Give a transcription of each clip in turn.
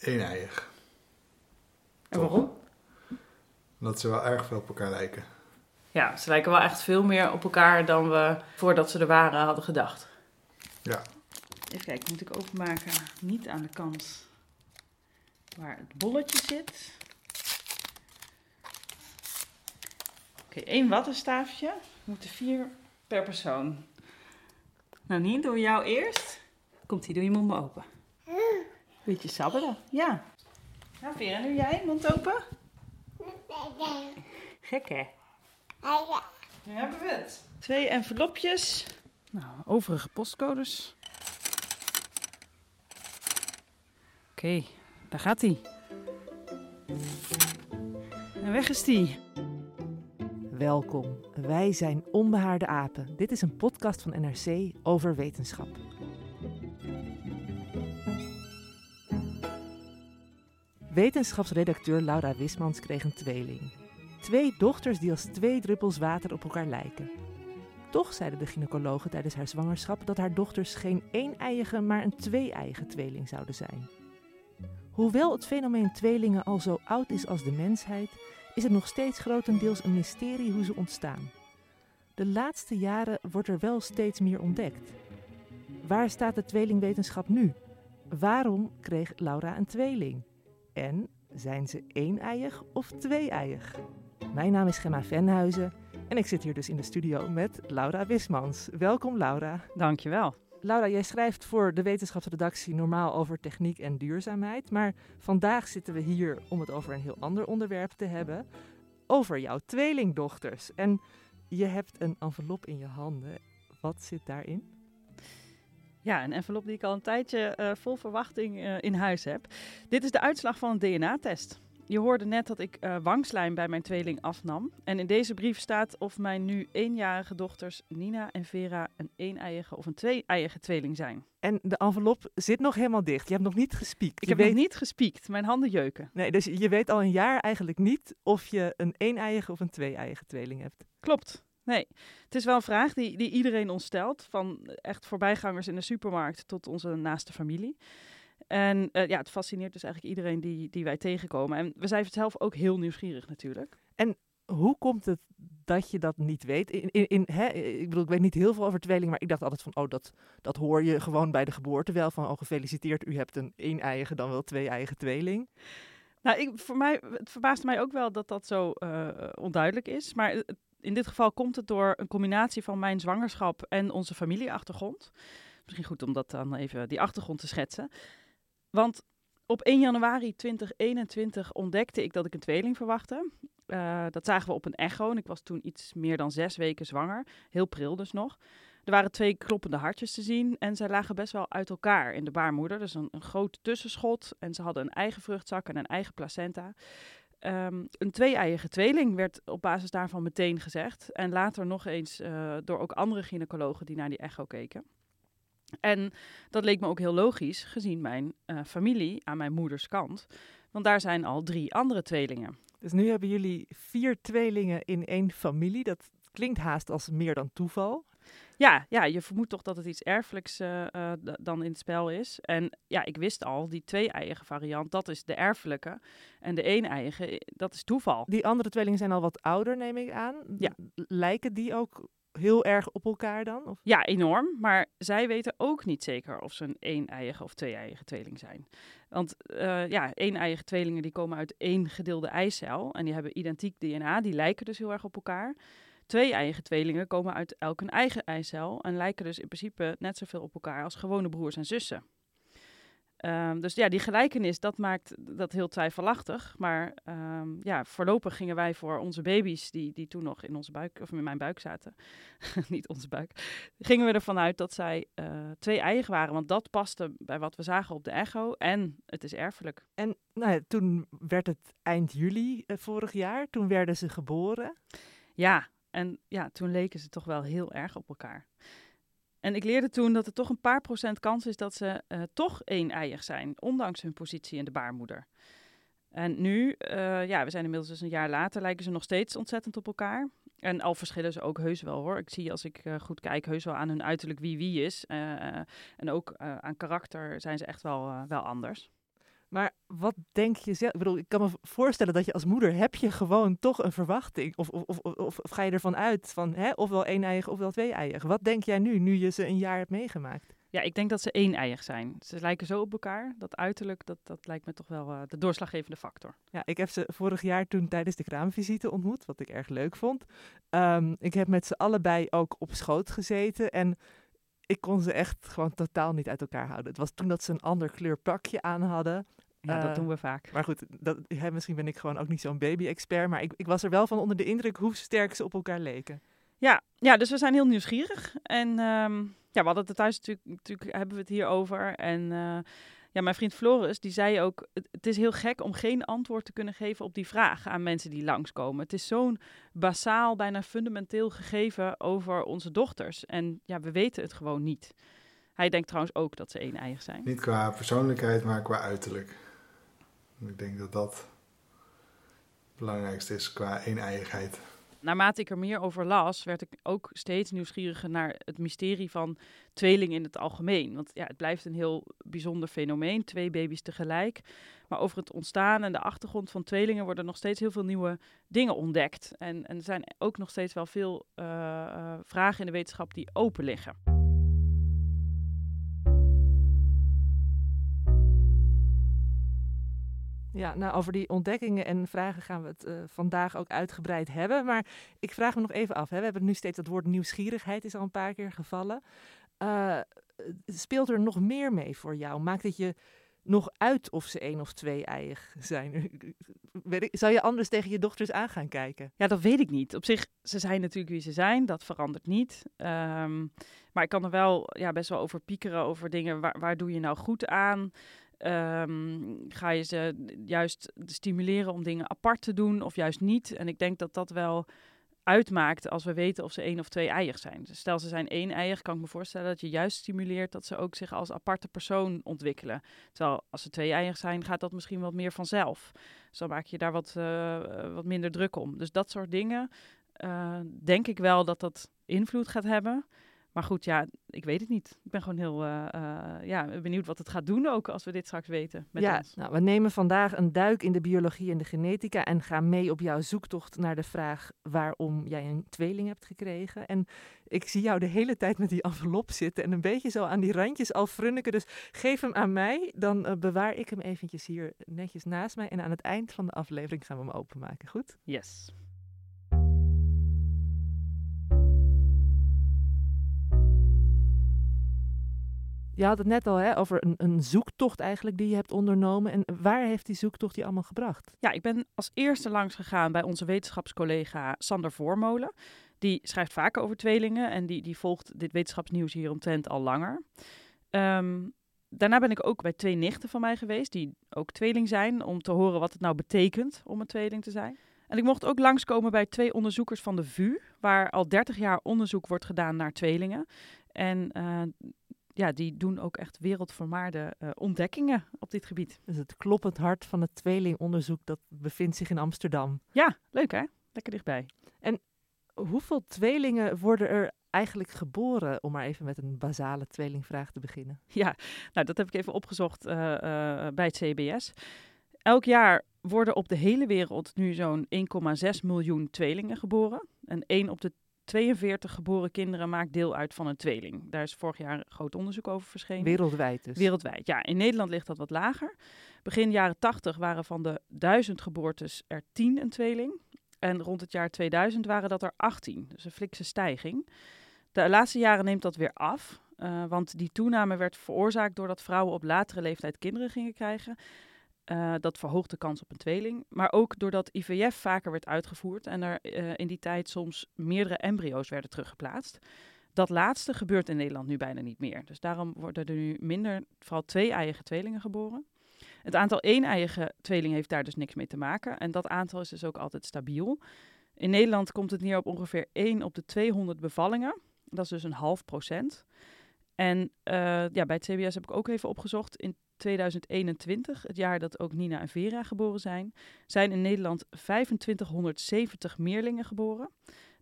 eeneiig. En waarom? Omdat ze wel erg veel op elkaar lijken. Ja, ze lijken wel echt veel meer op elkaar dan we voordat ze er waren hadden gedacht. Ja. Even kijken, moet ik openmaken? Niet aan de kant waar het bolletje zit. Oké, één wattenstaafje. Moeten vier per persoon. Nou, niet doe jou eerst. Komt ie, doe je mond maar open. Beetje sabbelen, ja. Nou, Vera, nu jij, mond open. Gek hè? Nu hebben we het. Twee envelopjes. Nou, overige postcodes. Oké, daar gaat hij. En weg is die. Welkom, wij zijn Onbehaarde Apen. Dit is een podcast van NRC over wetenschap. Wetenschapsredacteur Laura Wismans kreeg een tweeling. Twee dochters die als twee druppels water op elkaar lijken. Toch zeiden de gynaecologen tijdens haar zwangerschap dat haar dochters geen één-eiige, maar een twee-eiige tweeling zouden zijn. Hoewel het fenomeen tweelingen al zo oud is als de mensheid, is het nog steeds grotendeels een mysterie hoe ze ontstaan. De laatste jaren wordt er wel steeds meer ontdekt. Waar staat de tweelingwetenschap nu? Waarom kreeg Laura een tweeling? En zijn ze één-eiig of twee-eiig? Mijn naam is Gemma Venhuizen en ik zit hier dus in de studio met Laura Wismans. Welkom Laura. Dankjewel. Laura, jij schrijft voor de wetenschapsredactie normaal over techniek en duurzaamheid. Maar vandaag zitten we hier om het over een heel ander onderwerp te hebben. Over jouw tweelingdochters. En je hebt een envelop in je handen. Wat zit daarin? Ja, een envelop die ik al een tijdje eh, vol verwachting eh, in huis heb. Dit is de uitslag van een DNA-test. Je hoorde net dat ik eh, wangslijm bij mijn tweeling afnam. En in deze brief staat of mijn nu eenjarige dochters Nina en Vera een een-eiige of een twee-eiige tweeling zijn. En de envelop zit nog helemaal dicht. Je hebt nog niet gespiekt. Ik Je heb weet... nog niet gespiekt, mijn handen jeuken. Nee, dus je weet al een jaar eigenlijk niet of je een een-eiige of een twee-eiige tweeling hebt. Klopt. Nee, het is wel een vraag die, die iedereen ons stelt. Van echt voorbijgangers in de supermarkt tot onze naaste familie. En eh, ja, het fascineert dus eigenlijk iedereen die, die wij tegenkomen. En we zijn zelf ook heel nieuwsgierig natuurlijk. Hoe komt het dat je dat niet weet? In, in, in, hè, ik bedoel, ik weet niet heel veel over tweelingen, maar ik dacht altijd van, oh, dat, dat hoor je gewoon bij de geboorte wel. Van, oh, gefeliciteerd, u hebt een één-eiige, dan wel twee-eigen tweeling. Nou, ik, voor mij, het verbaast mij ook wel dat dat zo eh, onduidelijk is. Maar het- in dit geval komt het door een combinatie van mijn zwangerschap en onze familieachtergrond. Misschien goed om dat dan even die achtergrond te schetsen. Want op 1 januari 2021 ontdekte ik dat ik een tweeling verwachtte. Eh, dat zagen we op een echo en ik was toen iets meer dan zes weken zwanger. Heel pril dus nog. Er waren twee kloppende hartjes te zien en zij lagen best wel uit elkaar in de baarmoeder. Dus een, een groot tussenschot en ze hadden een eigen vruchtzak en een eigen placenta. Ehm, een twee-eiige tweeling werd op basis daarvan meteen gezegd. En later nog eens eh, door ook andere gynaecologen die naar die echo keken. En dat leek me ook heel logisch, gezien mijn eh, familie aan mijn moeders kant. Want daar zijn al drie andere tweelingen. Dus nu hebben jullie vier tweelingen in één familie. Dat klinkt haast als meer dan toeval. Ja, ja, je vermoedt toch dat het iets erfelijks eh, eh, dan in het spel is. En ja, ik wist al, die twee-eiige variant, dat is de erfelijke. En de één-eiige, eh, dat is toeval. Die andere tweelingen zijn al wat ouder, neem ik aan. Ja. Lijken die ook heel erg op elkaar dan? Of? Ja, enorm. Maar zij weten ook niet zeker of ze een één-eiige of twee-eiige tweeling zijn. Want uh, ja, één-eiige tweelingen die komen uit één gedeelde eicel en die hebben identiek DNA, die lijken dus heel erg op elkaar. Twee-eiige tweelingen komen uit elk een eigen eicel en lijken dus in principe net zoveel op elkaar als gewone broers en zussen. Um, dus ja, die gelijkenis, dat maakt dat heel twijfelachtig. Maar um, ja, voorlopig gingen wij voor onze baby's, die, die toen nog in onze buik, of in mijn buik zaten, niet onze buik, gingen we ervan uit dat zij uh, twee eigen waren. Want dat paste bij wat we zagen op de echo en het is erfelijk. En nou ja, toen werd het eind juli uh, vorig jaar, toen werden ze geboren. Ja, en ja, toen leken ze toch wel heel erg op elkaar. En ik leerde toen dat er toch een paar procent kans is dat ze uh, toch één-eiig zijn, ondanks hun positie in de baarmoeder. En nu, uh, ja, we zijn inmiddels dus een jaar later, lijken ze nog steeds ontzettend op elkaar. En al verschillen ze ook heus wel hoor. Ik zie als ik uh, goed kijk heus wel aan hun uiterlijk wie wie is. en ook aan karakter zijn ze echt wel, wel anders. Maar wat denk je zelf? Ik bedoel, ik kan me voorstellen dat je als moeder heb je gewoon toch een verwachting. Of, of, of, of ga je ervan uit van hè, ofwel één eiig ofwel twee eiig. Wat denk jij nu, nu je ze een jaar hebt meegemaakt? Ja, ik denk dat ze één eiig zijn. Ze lijken zo op elkaar. Dat uiterlijk, dat, dat lijkt me toch wel uh, de doorslaggevende factor. Ja, ik heb ze vorig jaar toen tijdens de kraamvisite ontmoet, wat ik erg leuk vond. Um, ik heb met ze allebei ook op schoot gezeten en ik kon ze echt gewoon totaal niet uit elkaar houden. Het was toen dat ze een ander kleur pakje aan hadden. Ja, uh, dat doen we vaak. Maar goed, dat, hè, misschien ben ik gewoon ook niet zo'n baby-expert. Maar ik, ik was er wel van onder de indruk hoe sterk ze op elkaar leken. Ja, ja dus we zijn heel nieuwsgierig. En um, ja, we hadden het thuis natuurlijk, natuurlijk hebben we het hier over. En uh, ja, mijn vriend Floris, die zei ook... Het, het, is heel gek om geen antwoord te kunnen geven op die vraag aan mensen die langskomen. Het is zo'n basaal, bijna fundamenteel gegeven over onze dochters. En ja, we weten het gewoon niet. Hij denkt trouwens ook dat ze één-eiig zijn. Niet qua persoonlijkheid, maar qua uiterlijk. Ik denk dat dat het belangrijkste is qua een-eigenheid. Naarmate ik er meer over las, werd ik ook steeds nieuwsgieriger naar het mysterie van tweelingen in het algemeen. Want ja, het blijft een heel bijzonder fenomeen, twee baby's tegelijk. Maar over het ontstaan en de achtergrond van tweelingen worden nog steeds heel veel nieuwe dingen ontdekt. En, en er zijn ook nog steeds wel veel uh, uh, vragen in de wetenschap die open liggen. Ja, nou over die ontdekkingen en vragen gaan we het uh, vandaag ook uitgebreid hebben. Maar ik vraag me nog even af. Hè. We hebben nu steeds dat woord nieuwsgierigheid is al een paar keer gevallen. Uh, speelt er nog meer mee voor jou? Maakt het je nog uit of ze één of twee eiig zijn? Zou je anders tegen je dochters aan gaan kijken? Ja, dat weet ik niet. Op zich, ze zijn natuurlijk wie ze zijn. Dat verandert niet. Um, maar ik kan er wel ja, best wel over piekeren over dingen. Waar, waar doe je nou goed aan? Um, ga je ze juist stimuleren om dingen apart te doen of juist niet? En ik denk dat dat wel uitmaakt als we weten of ze één of twee eier zijn. Dus stel ze zijn één eier, kan ik me voorstellen dat je juist stimuleert dat ze ook zich als aparte persoon ontwikkelen. Terwijl als ze twee eier zijn, gaat dat misschien wat meer vanzelf. Dus dan maak je daar wat, uh, wat minder druk om. Dus dat soort dingen uh, denk ik wel dat dat invloed gaat hebben. Maar goed, ja, ik weet het niet. Ik ben gewoon heel uh, uh, ja, benieuwd wat het gaat doen ook als we dit straks weten met ja, ons. Nou, we nemen vandaag een duik in de biologie en de genetica en gaan mee op jouw zoektocht naar de vraag waarom jij een tweeling hebt gekregen. En ik zie jou de hele tijd met die envelop zitten en een beetje zo aan die randjes al frunniken. Dus geef hem aan mij, dan uh, bewaar ik hem eventjes hier netjes naast mij. En aan het eind van de aflevering gaan we hem openmaken, goed? Yes. Je had het net al hè, over een, een, zoektocht eigenlijk die je hebt ondernomen. En waar heeft die zoektocht je allemaal gebracht? Ja, ik ben als eerste langs gegaan bij onze wetenschapscollega Sander Voormolen. Die schrijft vaker over tweelingen en die, die volgt dit wetenschapsnieuws hier omtrent al langer. Um, daarna ben ik ook bij twee nichten van mij geweest, die ook tweeling zijn, om te horen wat het nou betekent om een tweeling te zijn. En ik mocht ook langskomen bij twee onderzoekers van de VU, waar al 30 jaar onderzoek wordt gedaan naar tweelingen. En uh, ja, die doen ook echt wereldvermaarde uh, ontdekkingen op dit gebied. Dus het kloppend hart van het tweelingonderzoek dat bevindt zich in Amsterdam. Ja, leuk hè? Lekker dichtbij. En hoeveel tweelingen worden er eigenlijk geboren, om maar even met een basale tweelingvraag te beginnen? Ja, nou dat heb ik even opgezocht uh, uh, bij het CBS. Elk jaar worden op de hele wereld nu zo'n 1,6 miljoen tweelingen geboren. En 1 op de 42 geboren kinderen maakt deel uit van een tweeling. Daar is vorig jaar groot onderzoek over verschenen. Wereldwijd dus. Wereldwijd, ja. In Nederland ligt dat wat lager. Begin jaren 80 waren van de 1000 geboortes er 10 een tweeling. En rond het jaar 2000 waren dat er 18. Dus een flikse stijging. De laatste jaren neemt dat weer af. Uh, want die toename werd veroorzaakt doordat vrouwen op latere leeftijd kinderen gingen krijgen. Uh, dat verhoogt de kans op een tweeling. Maar ook doordat IVF vaker werd uitgevoerd en er uh, in die tijd soms meerdere embryo's werden teruggeplaatst. Dat laatste gebeurt in Nederland nu bijna niet meer. Dus daarom worden er nu minder, vooral twee-eiige tweelingen geboren. Het aantal één-eiige tweelingen heeft daar dus niks mee te maken. En dat aantal is dus ook altijd stabiel. In Nederland komt het neer op ongeveer 1 op de 200 bevallingen. Dat is dus een half procent. En uh, ja, bij het CBS heb ik ook even opgezocht. In 2021, het jaar dat ook Nina en Vera geboren zijn, zijn in Nederland 2570 meerlingen geboren.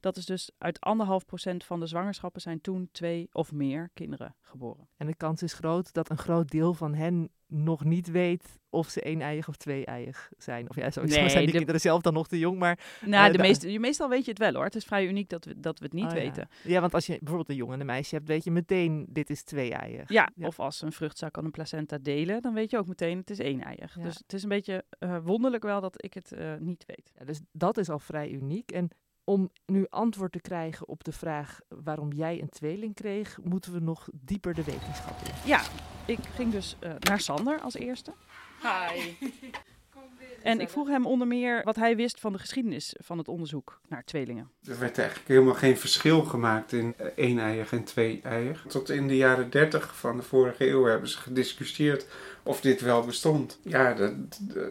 Dat is dus uit anderhalf procent van de zwangerschappen zijn toen twee of meer kinderen geboren. En de kans is groot dat een groot deel van hen nog niet weet of ze één-eiig of twee-eiig zijn. Of ja, sowieso nee, zijn die de... kinderen zelf dan nog te jong, maar... Nou, uh, de meeste, meestal weet je het wel hoor. Het is vrij uniek dat we, dat we het niet oh, weten. Ja. ja. want als je bijvoorbeeld een jongen en een meisje hebt, weet je meteen, dit is twee-eiig. Ja, ja, of als een vruchtzak en een placenta delen, dan weet je ook meteen, het is één-eiig. Dus het is een beetje uh, wonderlijk wel dat ik het uh, niet weet. dus dat is al vrij uniek. En om nu antwoord te krijgen op de vraag waarom jij een tweeling kreeg, moeten we nog dieper de wetenschap in. Ja, ik ging dus uh, naar Sander als eerste. Hi. En ik vroeg hem onder meer wat hij wist van de geschiedenis van het onderzoek naar tweelingen. Er werd eigenlijk helemaal geen verschil gemaakt in één-eiig en twee-eiig. Tot in de jaren dertig van de vorige eeuw hebben ze gediscussieerd of dit wel bestond. Ja, dat,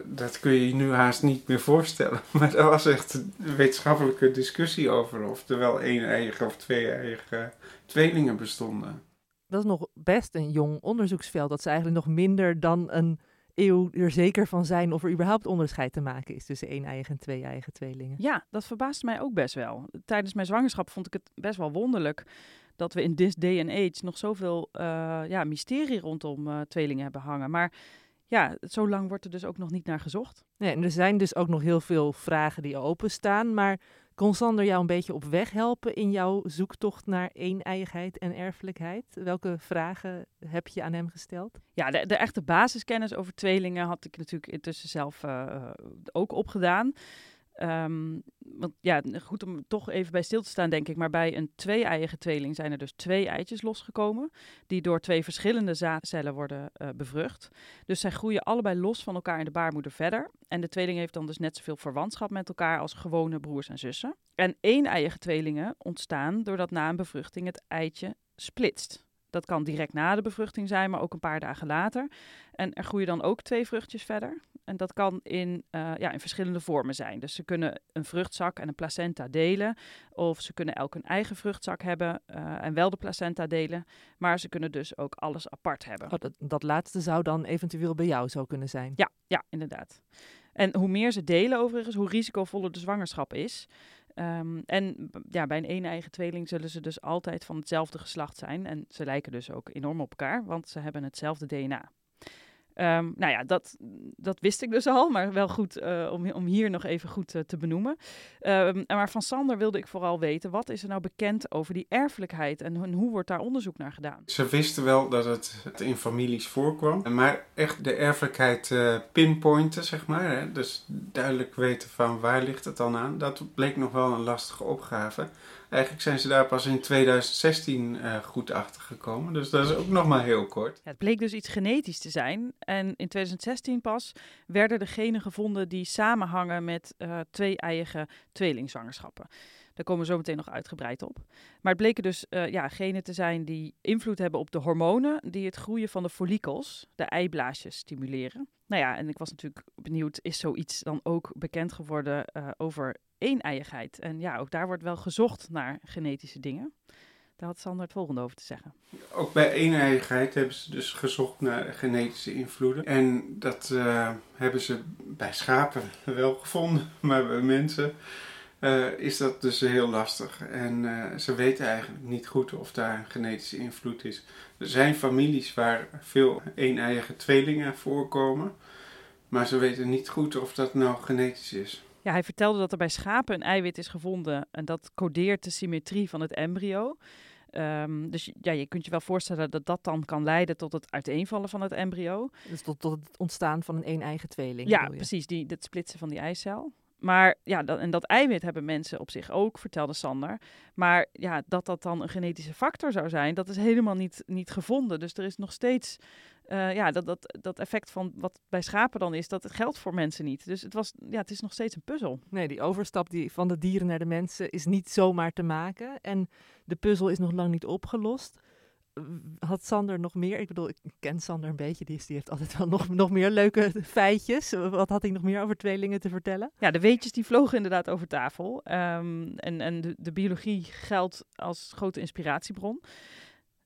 dat kun je je nu haast niet meer voorstellen. Maar er was echt een wetenschappelijke discussie over of er wel één-eiige of twee-eiige tweelingen bestonden. Dat is nog best een jong onderzoeksveld. Dat ze eigenlijk nog minder dan een eeuw er zeker van zijn of er überhaupt onderscheid te maken is tussen één-eigen en twee-eigen tweelingen. Ja, dat verbaasde mij ook best wel. Tijdens mijn zwangerschap vond ik het best wel wonderlijk dat we in this day and age nog zoveel uh, ja, mysterie rondom uh, tweelingen hebben hangen. Maar ja, zo lang wordt er dus ook nog niet naar gezocht. Nee, en er zijn dus ook nog heel veel vragen die openstaan. Maar kon Sander jou een beetje op weg helpen in jouw zoektocht naar een-eigenheid en erfelijkheid? Welke vragen heb je aan hem gesteld? Ja, de, echte basiskennis over tweelingen had ik natuurlijk intussen zelf uh, ook opgedaan. Um, want ja, goed om toch even bij stil te staan, denk ik. Maar bij een twee-eiige tweeling zijn er dus twee eitjes losgekomen. Die door twee verschillende zaadcellen worden uh, bevrucht. Dus zij groeien allebei los van elkaar in de baarmoeder verder. En de tweeling heeft dan dus net zoveel verwantschap met elkaar als gewone broers en zussen. En één-eiige tweelingen ontstaan doordat na een bevruchting het eitje splitst. Dat kan direct na de bevruchting zijn, maar ook een paar dagen later. En er groeien dan ook twee vruchtjes verder. En dat kan in, uh, ja, in verschillende vormen zijn. Dus ze kunnen een vruchtzak en een placenta delen. Of ze kunnen elk een eigen vruchtzak hebben uh, en wel de placenta delen. Maar ze kunnen dus ook alles apart hebben. Oh, dat, dat laatste zou dan eventueel bij jou zo kunnen zijn? Ja, ja inderdaad. En hoe meer ze delen overigens, hoe risicovoller de zwangerschap is. Um, en ja, bij een een-eigen tweeling zullen ze dus altijd van hetzelfde geslacht zijn. En ze lijken dus ook enorm op elkaar, want ze hebben hetzelfde DNA. Um, nou ja, dat, dat wist ik dus al, maar wel goed uh, om, om hier nog even goed uh, te benoemen. Um, maar van Sander wilde ik vooral weten, wat is er nou bekend over die erfelijkheid en, hoe wordt daar onderzoek naar gedaan? Ze wisten wel dat het, het in families voorkwam, maar echt de erfelijkheid uh, pinpointen, zeg maar, hè, dus duidelijk weten van waar ligt het dan aan, dat bleek nog wel een lastige opgave. Eigenlijk zijn ze daar pas in 2016 uh, goed achter gekomen. Dus dat is ook nog maar heel kort. Het bleek dus iets genetisch te zijn. En in 2016 pas werden de genen gevonden die samenhangen met uh, twee-eiige tweelingzwangerschappen. Daar komen we zo meteen nog uitgebreid op. Maar het bleken dus uh, ja, genen te zijn die invloed hebben op de hormonen die het groeien van de follikels, de eiblaasjes, stimuleren. Nou ja, en ik was natuurlijk benieuwd, is zoiets dan ook bekend geworden over een-eiigheid? En ja, ook daar wordt wel gezocht naar genetische dingen. Daar had Sander het volgende over te zeggen. Ook bij een-eiigheid hebben ze dus gezocht naar genetische invloeden. En dat uh, hebben ze bij schapen wel gevonden, maar bij mensen uh, is dat dus heel lastig. En uh, ze weten eigenlijk niet goed of daar een genetische invloed is. Er zijn families waar veel een-eiige tweelingen voorkomen. Maar ze weten niet goed of dat nou genetisch is. Ja, hij vertelde dat er bij schapen een eiwit is gevonden en dat codeert de symmetrie van het embryo. Ehm, dus ja, je kunt je wel voorstellen dat dat dan kan leiden tot het uiteenvallen van het embryo. Dus tot, tot het ontstaan van een een-eigen tweeling. Ja, precies, die, het splitsen van die eicel. Maar ja, dat, en dat eiwit hebben mensen op zich ook, vertelde Sander. Maar ja, dat dat dan een genetische factor zou zijn, dat is helemaal niet, niet gevonden. Dus er is nog steeds, eh, ja, dat, dat, dat effect van wat bij schapen dan is, dat geldt voor mensen niet. Dus het, was, ja, het is nog steeds een puzzel. Nee, die overstap die van de dieren naar de mensen is niet zomaar te maken. En de puzzel is nog lang niet opgelost. Had Sander nog meer? Ik bedoel, ik ken Sander een beetje. Die, die heeft altijd wel nog, nog meer leuke feitjes. Wat had hij nog meer over tweelingen te vertellen? Ja, de weetjes die vlogen inderdaad over tafel. Ehm, en en de, de biologie geldt als grote inspiratiebron.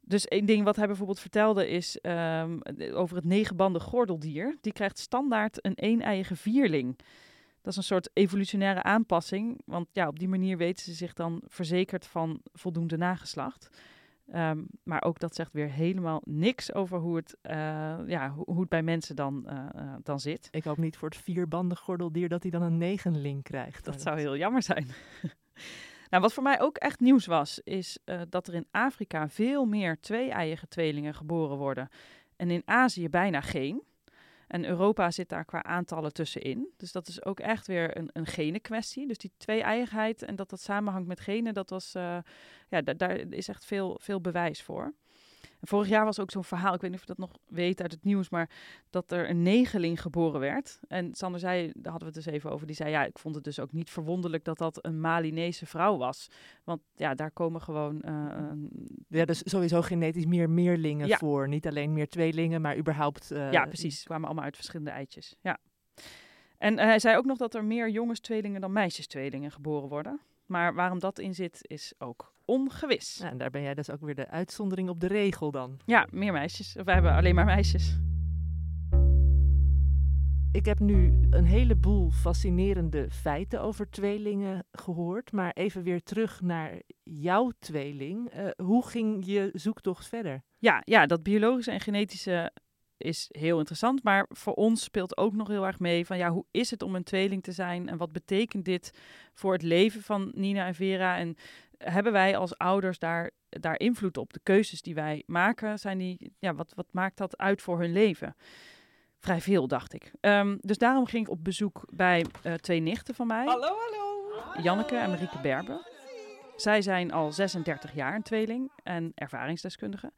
Dus één ding wat hij bijvoorbeeld vertelde is ehm, over het negenbanden gordeldier. Die krijgt standaard een een-eiige vierling. Dat is een soort evolutionaire aanpassing. Want ja, op die manier weten ze zich dan verzekerd van voldoende nageslacht. Ehm, maar ook dat zegt weer helemaal niks over hoe het, eh, ja, hoe, hoe het bij mensen dan, eh, eh, dan zit. Ik hoop niet voor het vierbandig gordeldier dat hij dan een negenling krijgt. Dat zou heel jammer zijn. nou, wat voor mij ook echt nieuws was, is dat er in Afrika veel meer twee-eiige tweelingen geboren worden. En in Azië bijna geen. En Europa zit daar qua aantallen tussenin. Dus dat is ook echt weer een, een genenkwestie. Dus die twee-eigenheid en dat dat samenhangt met genen, dat was, eh, ja, da- daar is echt veel, veel bewijs voor. En vorig jaar was ook zo'n verhaal, ik weet niet of je dat nog weet uit het nieuws, maar dat er een negeling geboren werd. En Sander zei, daar hadden we het dus even over, die zei ja, ik vond het dus ook niet verwonderlijk dat dat een Malinese vrouw was. Want ja, daar komen gewoon... een- Ja, dus sowieso genetisch meer meerlingen Ja. voor. Niet alleen meer tweelingen, maar überhaupt... eh, ja, precies. Kwamen allemaal uit verschillende eitjes. Ja. En eh, hij zei ook nog dat er meer jongenstweelingen dan meisjestweelingen geboren worden. Maar waarom dat in zit, is ook ongewis. Ja, en daar ben jij dus ook weer de uitzondering op de regel dan. Ja, meer meisjes. Of wij hebben alleen maar meisjes. Ik heb nu een heleboel fascinerende feiten over tweelingen gehoord. Maar even weer terug naar jouw tweeling. Eh, hoe ging je zoektocht verder? Ja, ja, dat biologische en genetische is heel interessant. Maar voor ons speelt ook nog heel erg mee van ja, hoe is het om een tweeling te zijn? En wat betekent dit voor het leven van Nina en Vera? En hebben wij als ouders daar, daar invloed op? De keuzes die wij maken, zijn die, ja, wat, wat maakt dat uit voor hun leven? Vrij veel, dacht ik. Ehm, dus daarom ging ik op bezoek bij eh, twee nichten van mij. Hallo, hallo. Janneke en Marieke Berber. Zij zijn al 36 jaar een tweeling en ervaringsdeskundige.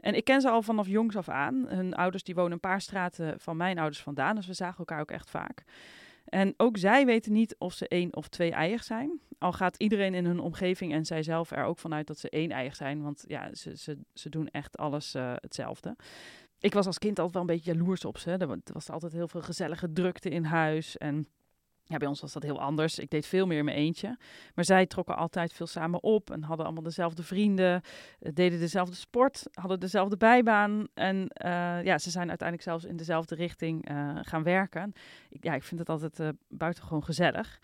En ik ken ze al vanaf jongs af aan. Hun ouders die wonen een paar straten van mijn ouders vandaan, dus we zagen elkaar ook echt vaak. En ook zij weten niet of ze één of twee eiig zijn. Al gaat iedereen in hun omgeving en zij zelf er ook vanuit dat ze één eiig zijn, want ja, ze, ze, ze doen echt alles eh, hetzelfde. Ik was als kind altijd wel een beetje jaloers op ze. Er was altijd heel veel gezellige drukte in huis en ja, bij ons was dat heel anders. Ik deed veel meer in mijn eentje. Maar zij trokken altijd veel samen op en hadden allemaal dezelfde vrienden, eh, deden dezelfde sport, hadden dezelfde bijbaan. En eh, ja, ze zijn uiteindelijk zelfs in dezelfde richting eh, gaan werken. Ik, ja, ik vind het altijd buitengewoon gezellig.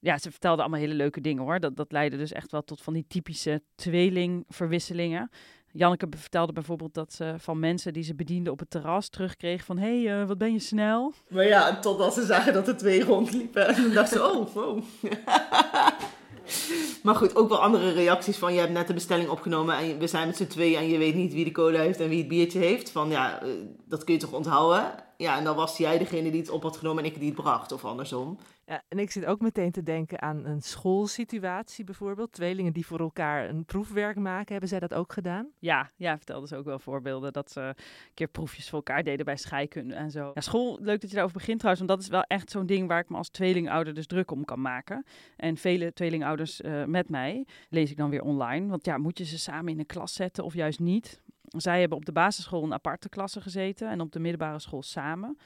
Ja, ze vertelden allemaal hele leuke dingen hoor. Dat, dat leidde dus echt wel tot van die typische tweelingverwisselingen. Janneke vertelde bijvoorbeeld dat ze van mensen die ze bedienden op het terras terugkreeg van... hé, hey, eh, wat ben je snel? Maar ja, totdat ze zagen dat er twee rondliepen. En toen dachten ze, oh, wow. maar goed, ook wel andere reacties van... je hebt net de bestelling opgenomen en we zijn met z'n tweeën... en je weet niet wie de cola heeft en wie het biertje heeft. Van ja, eh, dat kun je toch onthouden? Ja, en dan was jij degene die het op had genomen en ik die het bracht, of andersom. Ja, en ik zit ook meteen te denken aan een schoolsituatie bijvoorbeeld. Tweelingen die voor elkaar een proefwerk maken. Hebben zij dat ook gedaan? Ja, ja, vertelde ze ook wel voorbeelden dat ze een keer proefjes voor elkaar deden bij scheikunde en zo. Ja, school, leuk dat je daarover begint trouwens, want dat is wel echt zo'n ding waar ik me als tweelingouder dus druk om kan maken. En vele tweelingouders eh, met mij lees ik dan weer online. Want ja, moet je ze samen in een klas zetten of juist niet? Zij hebben op de basisschool een aparte klasse gezeten en op de middelbare school samen.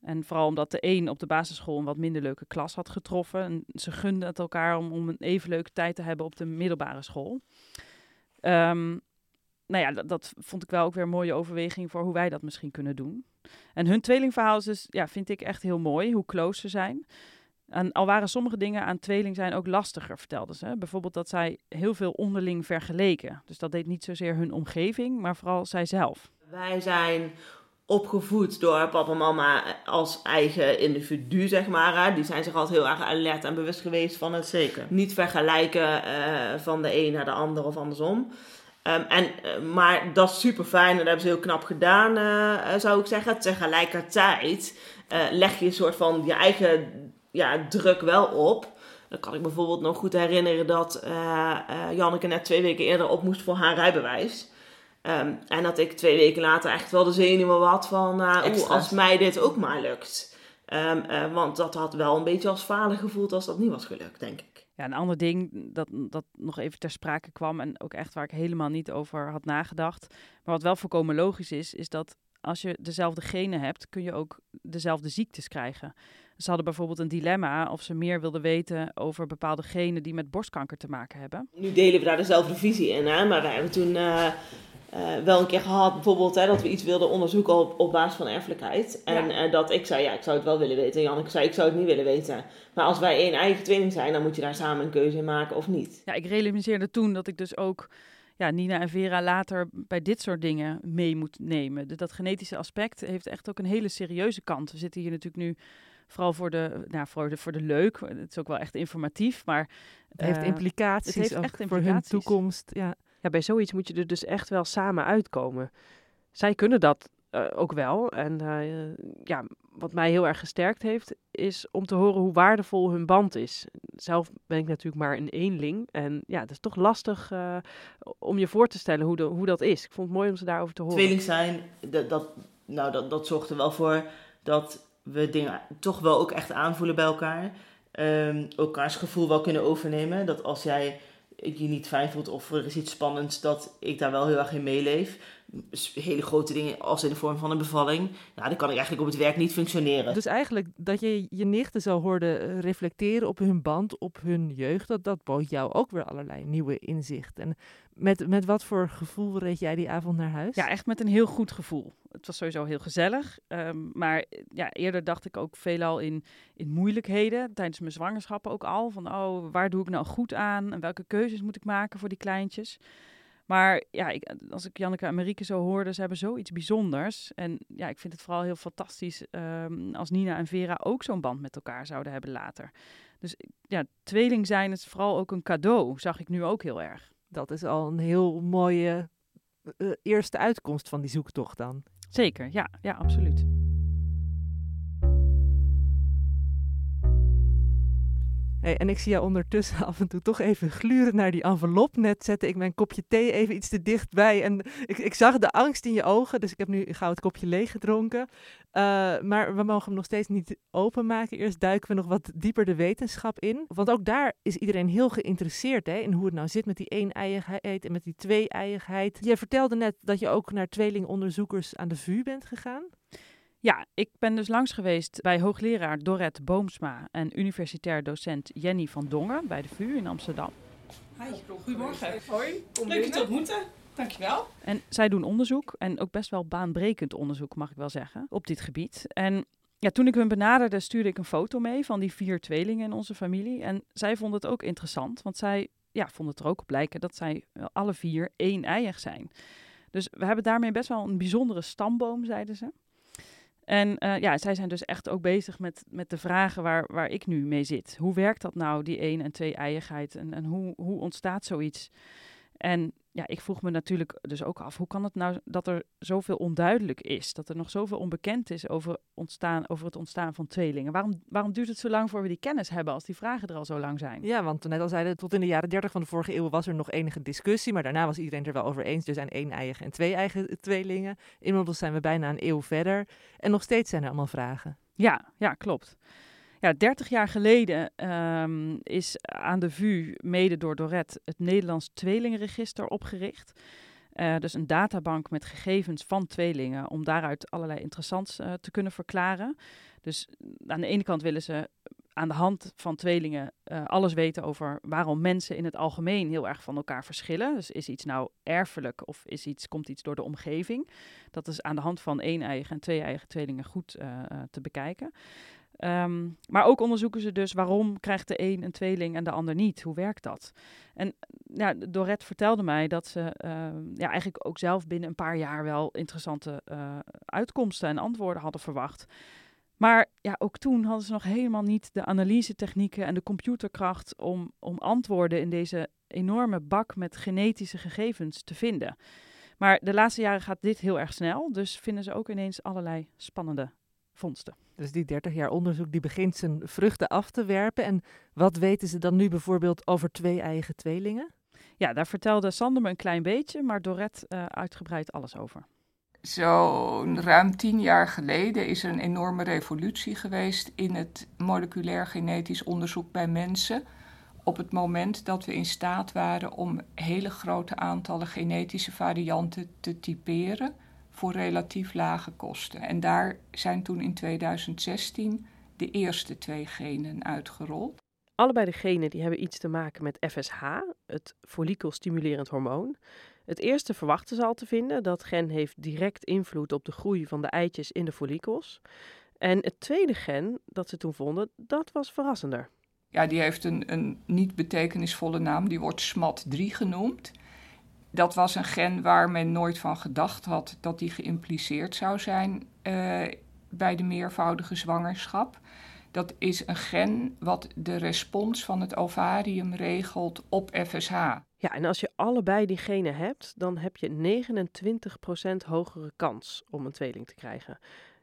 En vooral omdat de een op de basisschool een wat minder leuke klas had getroffen. En ze gunden het elkaar om, om een even leuke tijd te hebben op de middelbare school. Ehm, nou ja, dat, vond ik wel ook weer een mooie overweging voor hoe wij dat misschien kunnen doen. En hun tweelingverhaal is dus, ja, vind ik echt heel mooi, hoe close ze zijn. En al waren sommige dingen aan tweeling zijn ook lastiger, vertelden ze. Bijvoorbeeld dat zij heel veel onderling vergeleken. Dus dat deed niet zozeer hun omgeving, maar vooral zijzelf. Wij zijn opgevoed door papa en mama als eigen individu, zeg maar. Hè. Die zijn zich altijd heel erg alert en bewust geweest van het Zeker. niet vergelijken eh, van de een naar de ander of andersom. Ehm, en, eh, maar dat is super fijn en dat hebben ze heel knap gedaan, eh, eh, zou ik zeggen. Tegelijkertijd eh, leg je een soort van je eigen ja, druk wel op. Dan kan ik bijvoorbeeld nog goed herinneren dat eh, eh, Janneke net twee weken eerder op moest voor haar rijbewijs. Ehm, en dat ik twee weken later echt wel de zenuwen had van, uh, oeh, als mij dit ook maar lukt. Ehm, eh, want dat had wel een beetje als falen gevoeld als dat niet was gelukt, denk ik. Ja, een ander ding dat, dat nog even ter sprake kwam en ook echt waar ik helemaal niet over had nagedacht, maar wat wel volkomen logisch is, is dat als je dezelfde genen hebt, kun je ook dezelfde ziektes krijgen. Ze hadden bijvoorbeeld een dilemma of ze meer wilden weten over bepaalde genen die met borstkanker te maken hebben. Nu delen we daar dezelfde visie in, hè? maar wij hebben toen eh, eh, wel een keer gehad, bijvoorbeeld, hè, dat we iets wilden onderzoeken op, op basis van erfelijkheid. En eh, dat ik zei, ja, ik zou het wel willen weten. En Janneke zei, ik zou het niet willen weten. Maar als wij één eigen tweeling zijn, dan moet je daar samen een keuze in maken of niet. Ja, ik realiseerde toen dat ik dus ook ja, Nina en Vera later bij dit soort dingen mee moet nemen. Dus dat genetische aspect heeft echt ook een hele serieuze kant. We zitten hier natuurlijk nu vooral voor de, nou, voor de, voor de leuk. Het is ook wel echt informatief, maar... Het heeft eh, implicaties het heeft ook echt voor hun implicaties. toekomst. Ja. Ja, bij zoiets moet je er dus echt wel samen uitkomen. Zij kunnen dat eh, ook wel. En eh, ja, wat mij heel erg gesterkt heeft, is om te horen hoe waardevol hun band is. Zelf ben ik natuurlijk maar een eenling. En ja, het is toch lastig eh, om je voor te stellen hoe, de, hoe dat is. Ik vond het mooi om ze daarover te horen. Tweeling zijn, dat, dat, nou, dat, dat zorgt er wel voor dat we dingen toch wel ook echt aanvoelen bij elkaar. Ehm, elkaars gevoel wel kunnen overnemen. Dat als jij je niet fijn voelt of er is iets spannends, dat ik daar wel heel erg in meeleef. Dus hele grote dingen als in de vorm van een bevalling. Nou, dan kan ik eigenlijk op het werk niet functioneren. Dus eigenlijk dat je je nichten zo hoorde eh, reflecteren op hun band, op hun jeugd, dat, dat bood jou ook weer allerlei nieuwe inzichten. En met, met wat voor gevoel reed jij die avond naar huis? Ja, echt met een heel goed gevoel. Het was sowieso heel gezellig. ehm, maar eh, ja, eerder dacht ik ook veelal in, in moeilijkheden. Tijdens mijn zwangerschap ook al. Van, oh, waar doe ik nou goed aan? En welke keuzes moet ik maken voor die kleintjes? Maar ja, ik, als ik Janneke en Marieke zo hoorde, ze hebben zoiets bijzonders. En ja, ik vind het vooral heel fantastisch ehm, als Nina en Vera ook zo'n band met elkaar zouden hebben later. Dus ja, tweeling zijn is vooral ook een cadeau, zag ik nu ook heel erg. Dat is al een heel mooie eh, eerste uitkomst van die zoektocht dan. Zeker, ja, ja, absoluut. En ik zie jou ondertussen af en toe toch even gluren naar die envelop. Net zette ik mijn kopje thee even iets te dichtbij. En ik, ik zag de angst in je ogen, dus ik heb nu gauw het kopje leeg gedronken. Eh, maar we mogen hem nog steeds niet openmaken. Eerst duiken we nog wat dieper de wetenschap in. Want ook daar is iedereen heel geïnteresseerd hè, in hoe het nou zit met die een-eiigheid en met die twee-eiigheid. Je vertelde net dat je ook naar tweelingonderzoekers aan de VU bent gegaan. Ja, ik ben dus langs geweest bij hoogleraar Dorette Boomsma en universitair docent Jenny van Dongen bij de VU in Amsterdam. Hi, goedemorgen. Hoi, leuk je te ontmoeten. Dankjewel. En zij doen onderzoek en ook best wel baanbrekend onderzoek, mag ik wel zeggen, op dit gebied. En ja, toen ik hun benaderde, stuurde ik een foto mee van die vier tweelingen in onze familie. En zij vonden het ook interessant, want zij ja, vonden het er ook op lijken dat zij alle vier één-eiig zijn. Dus we hebben daarmee best wel een bijzondere stamboom, zeiden ze. En eh, ja, zij zijn dus echt ook bezig met, met de vragen waar, waar ik nu mee zit. Hoe werkt dat nou, die één- en twee-eiigheid? En, en hoe, hoe ontstaat zoiets? En ja, ik vroeg me natuurlijk dus ook af, hoe kan het nou dat er zoveel onduidelijk is? Dat er nog zoveel onbekend is over, ontstaan, over het ontstaan van tweelingen? Waarom, waarom duurt het zo lang voor we die kennis hebben als die vragen er al zo lang zijn? Ja, want net al zeiden, tot in de jaren 30 van de vorige eeuw was er nog enige discussie. Maar daarna was iedereen er wel over eens. Er zijn één-eigen en twee-eigen tweelingen. Inmiddels zijn we bijna een eeuw verder. En nog steeds zijn er allemaal vragen. Ja, ja, klopt. Ja, 30 jaar geleden ehm, is aan de VU, mede door Dorette, het Nederlands Tweelingenregister opgericht. Eh, dus een databank met gegevens van tweelingen om daaruit allerlei interessants eh, te kunnen verklaren. Dus aan de ene kant willen ze aan de hand van tweelingen eh, alles weten over waarom mensen in het algemeen heel erg van elkaar verschillen. Dus is iets nou erfelijk of is iets, komt iets door de omgeving? Dat is aan de hand van één-eigen en twee-eigen tweelingen goed te bekijken. Ehm, maar ook onderzoeken ze dus waarom krijgt de een een tweeling en de ander niet. Hoe werkt dat? En ja, Dorette vertelde mij dat ze ehm, ja, eigenlijk ook zelf binnen een paar jaar wel interessante uh, uitkomsten en antwoorden hadden verwacht. Maar ja, ook toen hadden ze nog helemaal niet de analyse-technieken en de computerkracht om, om antwoorden in deze enorme bak met genetische gegevens te vinden. Maar de laatste jaren gaat dit heel erg snel, dus vinden ze ook ineens allerlei spannende vondsten. Dus die 30 jaar onderzoek die begint zijn vruchten af te werpen. En wat weten ze dan nu bijvoorbeeld over twee eigen tweelingen? Ja, daar vertelde Sander me een klein beetje, maar Dorette uh, uitgebreid alles over. Zo'n ruim tien jaar geleden is er een enorme revolutie geweest in het moleculair genetisch onderzoek bij mensen. Op het moment dat we in staat waren om hele grote aantallen genetische varianten te typeren voor relatief lage kosten. En daar zijn toen in 2016 de eerste twee genen uitgerold. Allebei de genen die hebben iets te maken met FSH, het follikelstimulerend hormoon. Het eerste verwachten ze al te vinden. Dat gen heeft direct invloed op de groei van de eitjes in de follikels. En het tweede gen dat ze toen vonden, dat was verrassender. Ja, die heeft een, een niet betekenisvolle naam. Die wordt SMAT3 genoemd. Dat was een gen waar men nooit van gedacht had dat die geïmpliceerd zou zijn uh, bij de meervoudige zwangerschap. Dat is een gen wat de respons van het ovarium regelt op FSH. Ja, en als je allebei die genen hebt, dan heb je 29% hogere kans om een tweeling te krijgen.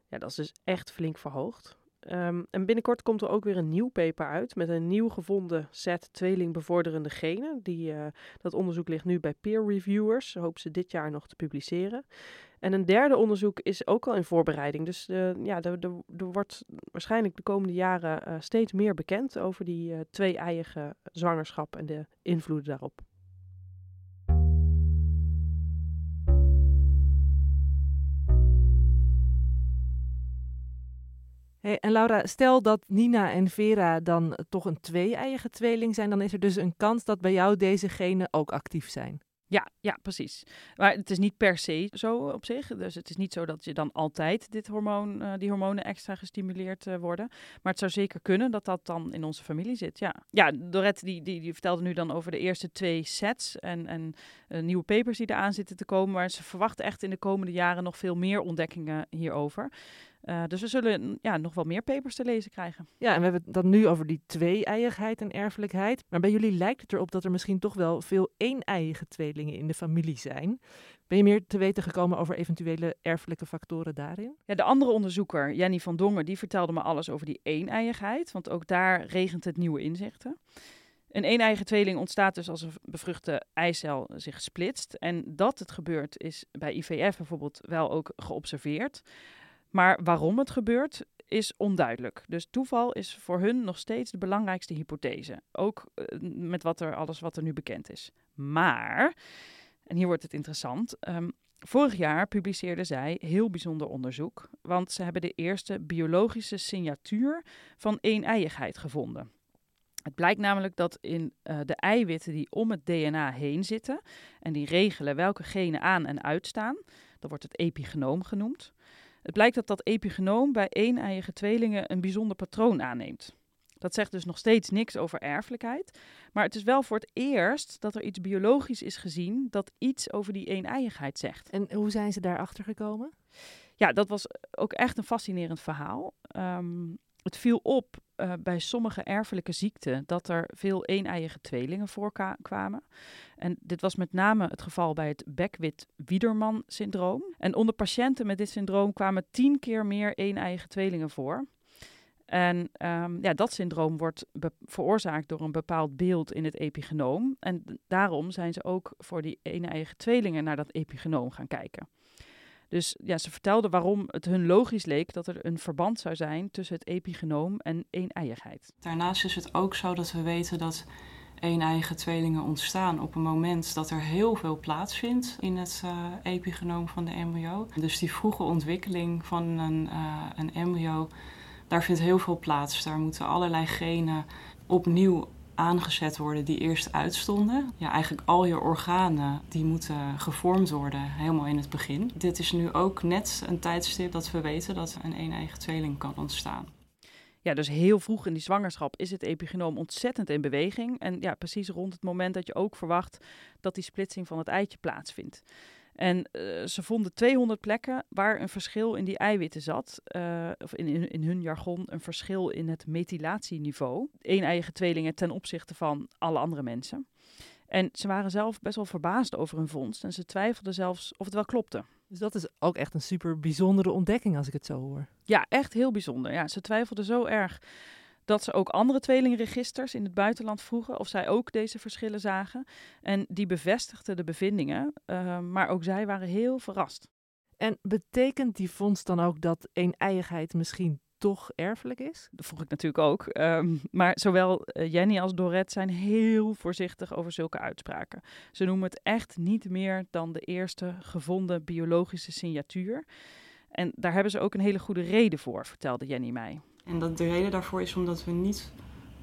Ja, dat is dus echt flink verhoogd. Um, en binnenkort komt er ook weer een nieuw paper uit met een nieuw gevonden set tweelingbevorderende genen. Die, uh, dat onderzoek ligt nu bij peer reviewers. Hopen ze dit jaar nog te publiceren. En een derde onderzoek is ook al in voorbereiding. Dus uh, ja, er, wordt waarschijnlijk de komende jaren uh, steeds meer bekend over die twee-eiige zwangerschap en de invloeden daarop. En Laura, stel dat Nina en Vera dan toch een twee-eiige tweeling zijn, dan is er dus een kans dat bij jou deze genen ook actief zijn. Ja, ja, precies. Maar het is niet per se zo op zich. Dus het is niet zo dat je dan altijd dit hormoon, uh, die hormonen extra gestimuleerd uh, worden. Maar het zou zeker kunnen dat dat dan in onze familie zit. Ja, ja Dorette die, die, die vertelde nu dan over de eerste twee sets en, en nieuwe papers die eraan zitten te komen. Maar ze verwachten echt in de komende jaren nog veel meer ontdekkingen hierover. Uh, dus we zullen ja, nog wel meer papers te lezen krijgen. Ja, en we hebben het dan nu over die twee-eiigheid en erfelijkheid. Maar bij jullie lijkt het erop dat er misschien toch wel veel één-eiige tweelingen in de familie zijn. Ben je meer te weten gekomen over eventuele erfelijke factoren daarin? Ja, de andere onderzoeker, Jenny van Dongen, die vertelde me alles over die één-eiigheid. Want ook daar regent het nieuwe inzichten. Een een-eigen tweeling ontstaat dus als een bevruchte eicel zich splitst. En dat het gebeurt is bij IVF bijvoorbeeld wel ook geobserveerd. Maar waarom het gebeurt is onduidelijk. Dus toeval is voor hun nog steeds de belangrijkste hypothese. Ook uh, met wat er, alles wat er nu bekend is. Maar, en hier wordt het interessant. Um, vorig jaar publiceerden zij heel bijzonder onderzoek. Want ze hebben de eerste biologische signatuur van eeneiigheid gevonden. Het blijkt namelijk dat in uh, de eiwitten die om het DNA heen zitten en die regelen welke genen aan en uitstaan, dat wordt het epigenoom genoemd. Het blijkt dat dat epigenoom bij één-eiige tweelingen een bijzonder patroon aanneemt. Dat zegt dus nog steeds niks over erfelijkheid. Maar het is wel voor het eerst dat er iets biologisch is gezien dat iets over die eeneiigheid zegt. En hoe zijn ze daarachter gekomen? Ja, dat was ook echt een fascinerend verhaal. Um, het viel op uh, bij sommige erfelijke ziekten dat er veel een-eiige tweelingen voorkwamen. En dit was met name het geval bij het Beckwith-Wiederman-syndroom. En onder patiënten met dit syndroom kwamen tien keer meer een-eiige tweelingen voor. En um, ja, dat syndroom wordt veroorzaakt door een bepaald beeld in het epigenoom. En daarom zijn ze ook voor die een-eiige tweelingen naar dat epigenoom gaan kijken. Dus ja, ze vertelden waarom het hun logisch leek dat er een verband zou zijn tussen het epigenoom en een-eiigheid. Daarnaast is het ook zo dat we weten dat een-eiige tweelingen ontstaan op een moment dat er heel veel plaatsvindt in het uh, epigenoom van de embryo. Dus die vroege ontwikkeling van een, uh, een embryo, daar vindt heel veel plaats. Daar moeten allerlei genen opnieuw aangezet worden die eerst uitstonden. Ja, eigenlijk al je organen die moeten gevormd worden helemaal in het begin. Dit is nu ook net een tijdstip dat we weten dat een een-eigen tweeling kan ontstaan. Ja, dus heel vroeg in die zwangerschap is het epigenoom ontzettend in beweging. En ja, precies rond het moment dat je ook verwacht dat die splitsing van het eitje plaatsvindt. En uh, ze vonden 200 plekken waar een verschil in die eiwitten zat. Uh, of in, in, in, hun jargon een verschil in het methylatieniveau. Een-eiige tweelingen ten opzichte van alle andere mensen. En ze waren zelf best wel verbaasd over hun vondst. En ze twijfelden zelfs of het wel klopte. Dus dat is ook echt een super bijzondere ontdekking als ik het zo hoor. Ja, echt heel bijzonder. Ja, ze twijfelden zo erg dat ze ook andere tweelingregisters in het buitenland vroegen of zij ook deze verschillen zagen. En die bevestigden de bevindingen, uh, maar ook zij waren heel verrast. En betekent die vondst dan ook dat een-eiigheid misschien toch erfelijk is? Dat vroeg ik natuurlijk ook. Um, maar zowel uh, Jenny als Dorette zijn heel voorzichtig over zulke uitspraken. Ze noemen het echt niet meer dan de eerste gevonden biologische signatuur. En daar hebben ze ook een hele goede reden voor, vertelde Jenny mij. En dat de reden daarvoor is omdat we niet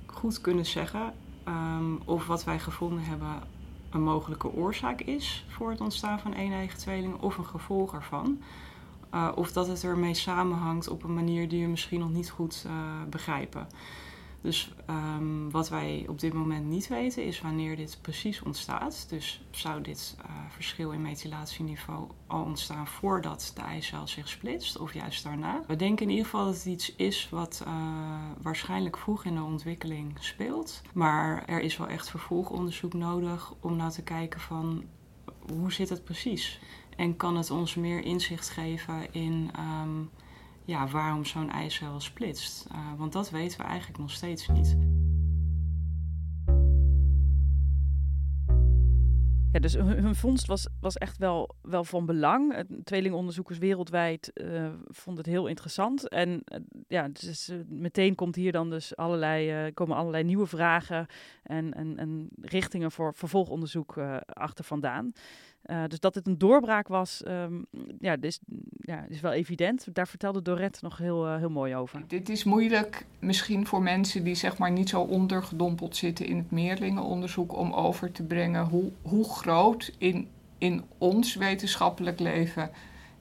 goed kunnen zeggen um, of wat wij gevonden hebben een mogelijke oorzaak is voor het ontstaan van een-eigen tweelingen of een gevolg ervan. Uh, of dat het ermee samenhangt op een manier die we misschien nog niet goed uh, begrijpen. Dus um, wat wij op dit moment niet weten is wanneer dit precies ontstaat. Dus zou dit uh, verschil in methylatieniveau al ontstaan voordat de eicel zich splitst of juist daarna? We denken in ieder geval dat het iets is wat uh, waarschijnlijk vroeg in de ontwikkeling speelt. Maar er is wel echt vervolgonderzoek nodig om nou te kijken van hoe zit het precies? En kan het ons meer inzicht geven in um, ja, waarom zo'n eicel splitst. Uh, want dat weten we eigenlijk nog steeds niet. Ja, dus hun, vondst was, was echt wel, wel van belang. Tweelingonderzoekers wereldwijd uh, vonden het heel interessant. En uh, ja, dus, meteen komt hier dan dus allerlei, komen allerlei nieuwe vragen en, en, en richtingen voor vervolgonderzoek achter vandaan. Uh, dus dat het een doorbraak was, um, ja, is, ja, is wel evident. Daar vertelde Dorette nog heel, uh, heel mooi over. Dit is moeilijk misschien voor mensen die zeg maar niet zo ondergedompeld zitten in het meerlingenonderzoek om over te brengen hoe, hoe groot in, in ons wetenschappelijk leven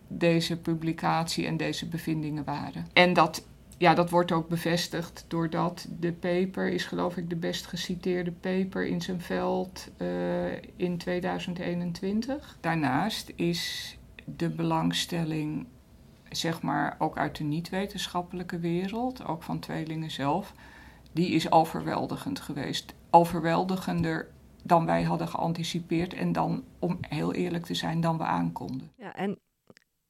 deze publicatie en deze bevindingen waren. En dat ja, dat wordt ook bevestigd doordat de paper is geloof ik de best geciteerde paper in zijn veld uh, in 2021. Daarnaast is de belangstelling, zeg maar, ook uit de niet-wetenschappelijke wereld, ook van tweelingen zelf, die is overweldigend geweest. Overweldigender dan wij hadden geanticipeerd en dan, om heel eerlijk te zijn, dan we aankonden. Ja, en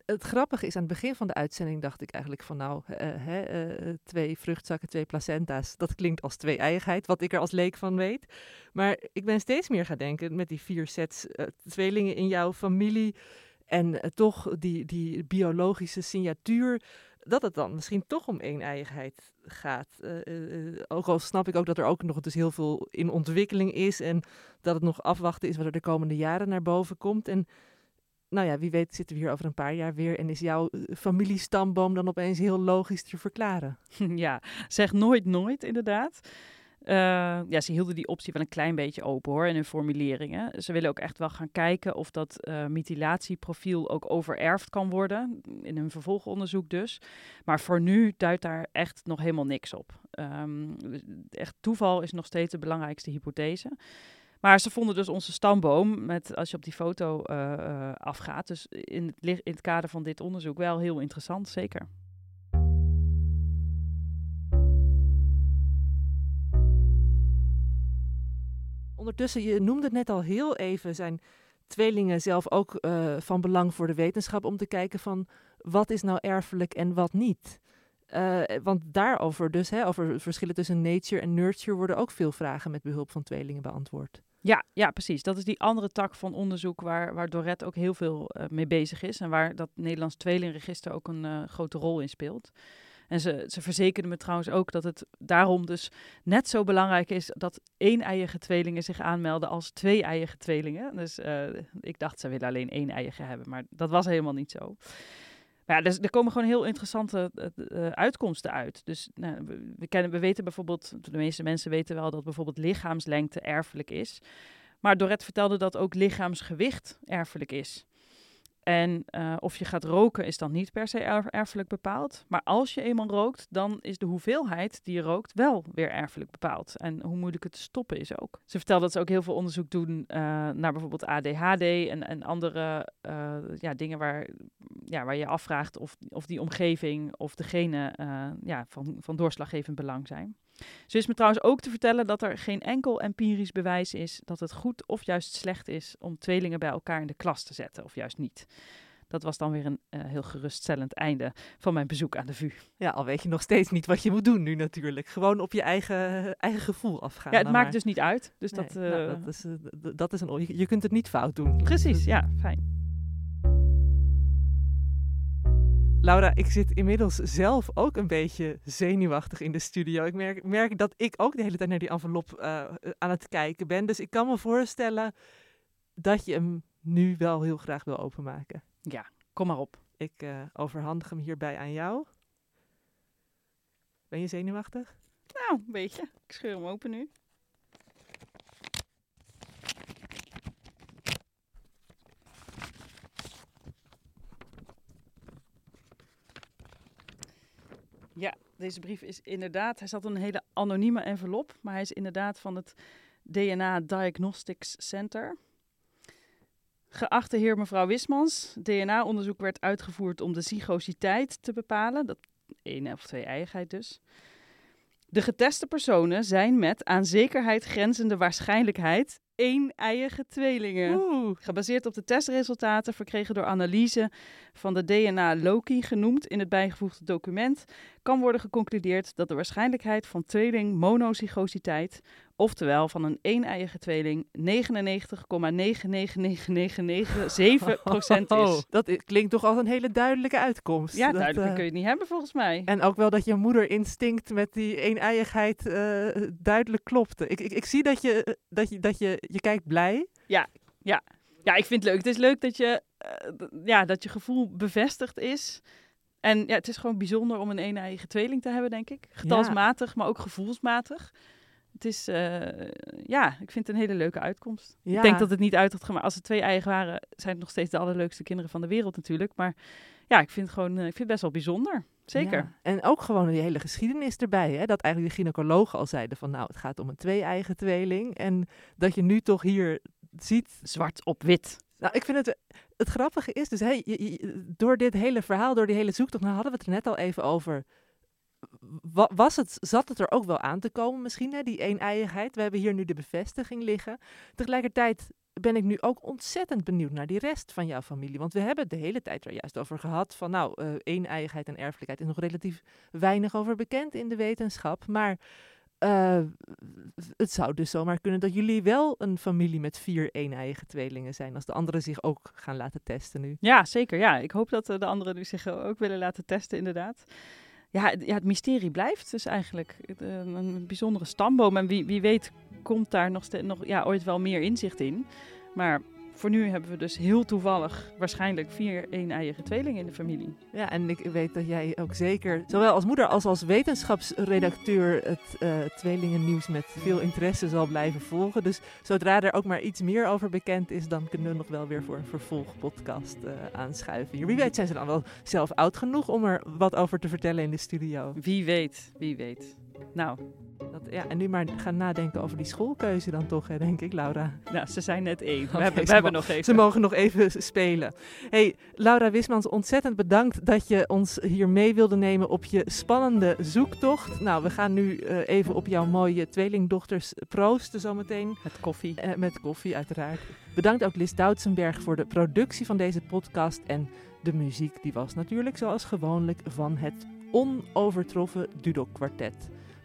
het grappige is, aan het begin van de uitzending dacht ik eigenlijk van nou, uh, uh, twee vruchtzakken, twee placenta's, dat klinkt als twee eigenheid, wat ik er als leek van weet. Maar ik ben steeds meer gaan denken met die vier sets uh, tweelingen in jouw familie en toch die, die biologische signatuur, dat het dan misschien toch om één eigenheid gaat. ook al snap ik ook dat er ook nog dus heel veel in ontwikkeling is en dat het nog afwachten is wat er de komende jaren naar boven komt. En nou ja, wie weet zitten we hier over een paar jaar weer en is jouw eh, familiestamboom dan opeens heel logisch te verklaren. Ja, zeg nooit nooit inderdaad. Uh, ja, ze hielden die optie wel een klein beetje open hoor in hun formuleringen. Ze willen ook echt wel gaan kijken of dat uh, mutilatieprofiel ook overerfd kan worden. In hun vervolgonderzoek dus. Maar voor nu duidt daar echt nog helemaal niks op. Um, echt toeval is nog steeds de belangrijkste hypothese. Maar ze vonden dus onze stamboom, met, als je op die foto uh, uh, afgaat, dus in het, in het kader van dit onderzoek wel heel interessant, zeker. Ondertussen, je noemde het net al heel even, zijn tweelingen zelf ook uh, van belang voor de wetenschap om te kijken van wat is nou erfelijk en wat niet. Uh, want daarover dus, hè, over verschillen tussen nature en nurture, worden ook veel vragen met behulp van tweelingen beantwoord. Ja, ja, precies. Dat is die andere tak van onderzoek waar, waar Dorette ook heel veel uh, mee bezig is. En waar dat Nederlands tweelingregister ook een uh, grote rol in speelt. En ze, ze verzekerden me trouwens ook dat het daarom dus net zo belangrijk is dat één-eiige tweelingen zich aanmelden als twee-eiige tweelingen. Dus uh, ik dacht, ze willen alleen één-eiige hebben, maar dat was helemaal niet zo. Ja, dus er komen gewoon heel interessante uh, uitkomsten uit. Dus nou, we, we, kennen, we weten bijvoorbeeld, de meeste mensen weten wel dat bijvoorbeeld lichaamslengte erfelijk is. Maar Dorette vertelde dat ook lichaamsgewicht erfelijk is. En uh, of je gaat roken is dan niet per se erf erfelijk bepaald. Maar als je eenmaal rookt, dan is de hoeveelheid die je rookt wel weer erfelijk bepaald. En hoe moeilijk het te stoppen is ook. Ze vertelt dat ze ook heel veel onderzoek doen uh, naar bijvoorbeeld ADHD en, en andere uh, ja, dingen waar, ja, waar je afvraagt of, of die omgeving of degene ja, van, van doorslaggevend belang zijn. Ze is me trouwens ook te vertellen dat er geen enkel empirisch bewijs is dat het goed of juist slecht is om tweelingen bij elkaar in de klas te zetten, of juist niet. Dat was dan weer een uh, heel geruststellend einde van mijn bezoek aan de VU. Ja, al weet je nog steeds niet wat je moet doen nu natuurlijk. Gewoon op je eigen, eigen gevoel afgaan. Ja, het maakt maar. dus niet uit. Dus Nee, dat, nou, uh, dat, is, dat is een, je kunt het niet fout doen. Precies, ja, fijn. Laura, ik zit inmiddels zelf ook een beetje zenuwachtig in de studio. Ik merk, merk dat ik ook de hele tijd naar die envelop uh, aan het kijken ben. Dus ik kan me voorstellen dat je hem nu wel heel graag wil openmaken. Ja, kom maar op. Ik uh, overhandig hem hierbij aan jou. Ben je zenuwachtig? Nou, een beetje. Ik scheur hem open nu. Ja, deze brief is inderdaad, hij zat in een hele anonieme envelop, maar hij is inderdaad van het DNA Diagnostics Center. Geachte heer mevrouw Wismans, DNA-onderzoek werd uitgevoerd om de zygositeit te bepalen, dat één of twee eigenheid dus. De geteste personen zijn met aan zekerheid grenzende waarschijnlijkheid één-eiige tweelingen. Oeh. Gebaseerd op de testresultaten verkregen door analyse van de DNA-Loki genoemd in het bijgevoegde document, kan worden geconcludeerd dat de waarschijnlijkheid van tweeling monozygositeit, oftewel van een één-eiige tweeling, 99,99997% Oh, is. dat klinkt toch als een hele duidelijke uitkomst. Ja, dat, duidelijker uh, kun je het niet hebben volgens mij. En ook wel dat je moederinstinct met die eeneiigheid uh, duidelijk klopte. Ik, ik, ik zie dat je, dat, je, dat je, je kijkt blij. Ja, ja. ja, ik vind het leuk. Het is leuk dat je, uh, ja, dat je gevoel bevestigd is. En ja, het is gewoon bijzonder om een een-eigen tweeling te hebben, denk ik. Getalsmatig, ja. maar ook gevoelsmatig. Het is, uh, ja, ik vind het een hele leuke uitkomst. Ja. Ik denk dat het niet uit had gemaakt. Als het twee eigen waren, zijn het nog steeds de allerleukste kinderen van de wereld natuurlijk. Maar ja, ik vind het gewoon, uh, ik vind het best wel bijzonder. Zeker. Ja. En ook gewoon die hele geschiedenis erbij. Hè? Dat eigenlijk de gynaecologen al zeiden van nou, het gaat om een twee-eigen tweeling. En dat je nu toch hier ziet... Zwart op wit. Nou, ik vind het... Het grappige is dus, je, je, door dit hele verhaal, door die hele zoektocht, nou hadden we het er net al even over was het, zat het er ook wel aan te komen misschien, hè, die eeneiigheid? We hebben hier nu de bevestiging liggen. Tegelijkertijd ben ik nu ook ontzettend benieuwd naar die rest van jouw familie. Want we hebben het de hele tijd er juist over gehad van nou, uh, en erfelijkheid is nog relatief weinig over bekend in de wetenschap. Maar uh, het zou dus zomaar kunnen dat jullie wel een familie met vier een-eigen tweelingen zijn. Als de anderen zich ook gaan laten testen nu. Ja, zeker. Ja, ik hoop dat de anderen nu zich ook willen laten testen inderdaad ja, het mysterie blijft dus eigenlijk een, een bijzondere stamboom. En wie, wie weet komt daar nog, nog ja, ooit wel meer inzicht in. Maar voor nu hebben we dus heel toevallig waarschijnlijk vier een-eiige tweelingen in de familie. Ja, en ik weet dat jij ook zeker, zowel als moeder als als wetenschapsredacteur, het uh, tweelingennieuws met veel interesse zal blijven volgen. Dus zodra er ook maar iets meer over bekend is, dan kunnen we nog wel weer voor een vervolgpodcast uh, aanschuiven. Wie weet zijn ze dan wel zelf oud genoeg om er wat over te vertellen in de studio. Wie weet, wie weet. Nou, dat, ja, en nu maar gaan nadenken over die schoolkeuze dan toch, hè, denk ik, Laura. Nou, ze zijn net één. We, hebben, we hebben nog even. Ze mogen nog even spelen. hey, Laura Wismans, ontzettend bedankt dat je ons hier mee wilde nemen op je spannende zoektocht. Nou, we gaan nu uh, even op jouw mooie tweelingdochters proosten zometeen. Met koffie. Uh, met koffie, uiteraard. Bedankt ook Lis Doutsenberg voor de productie van deze podcast. En de muziek, die was natuurlijk zoals gewoonlijk van het onovertroffen Dudok Kwartet.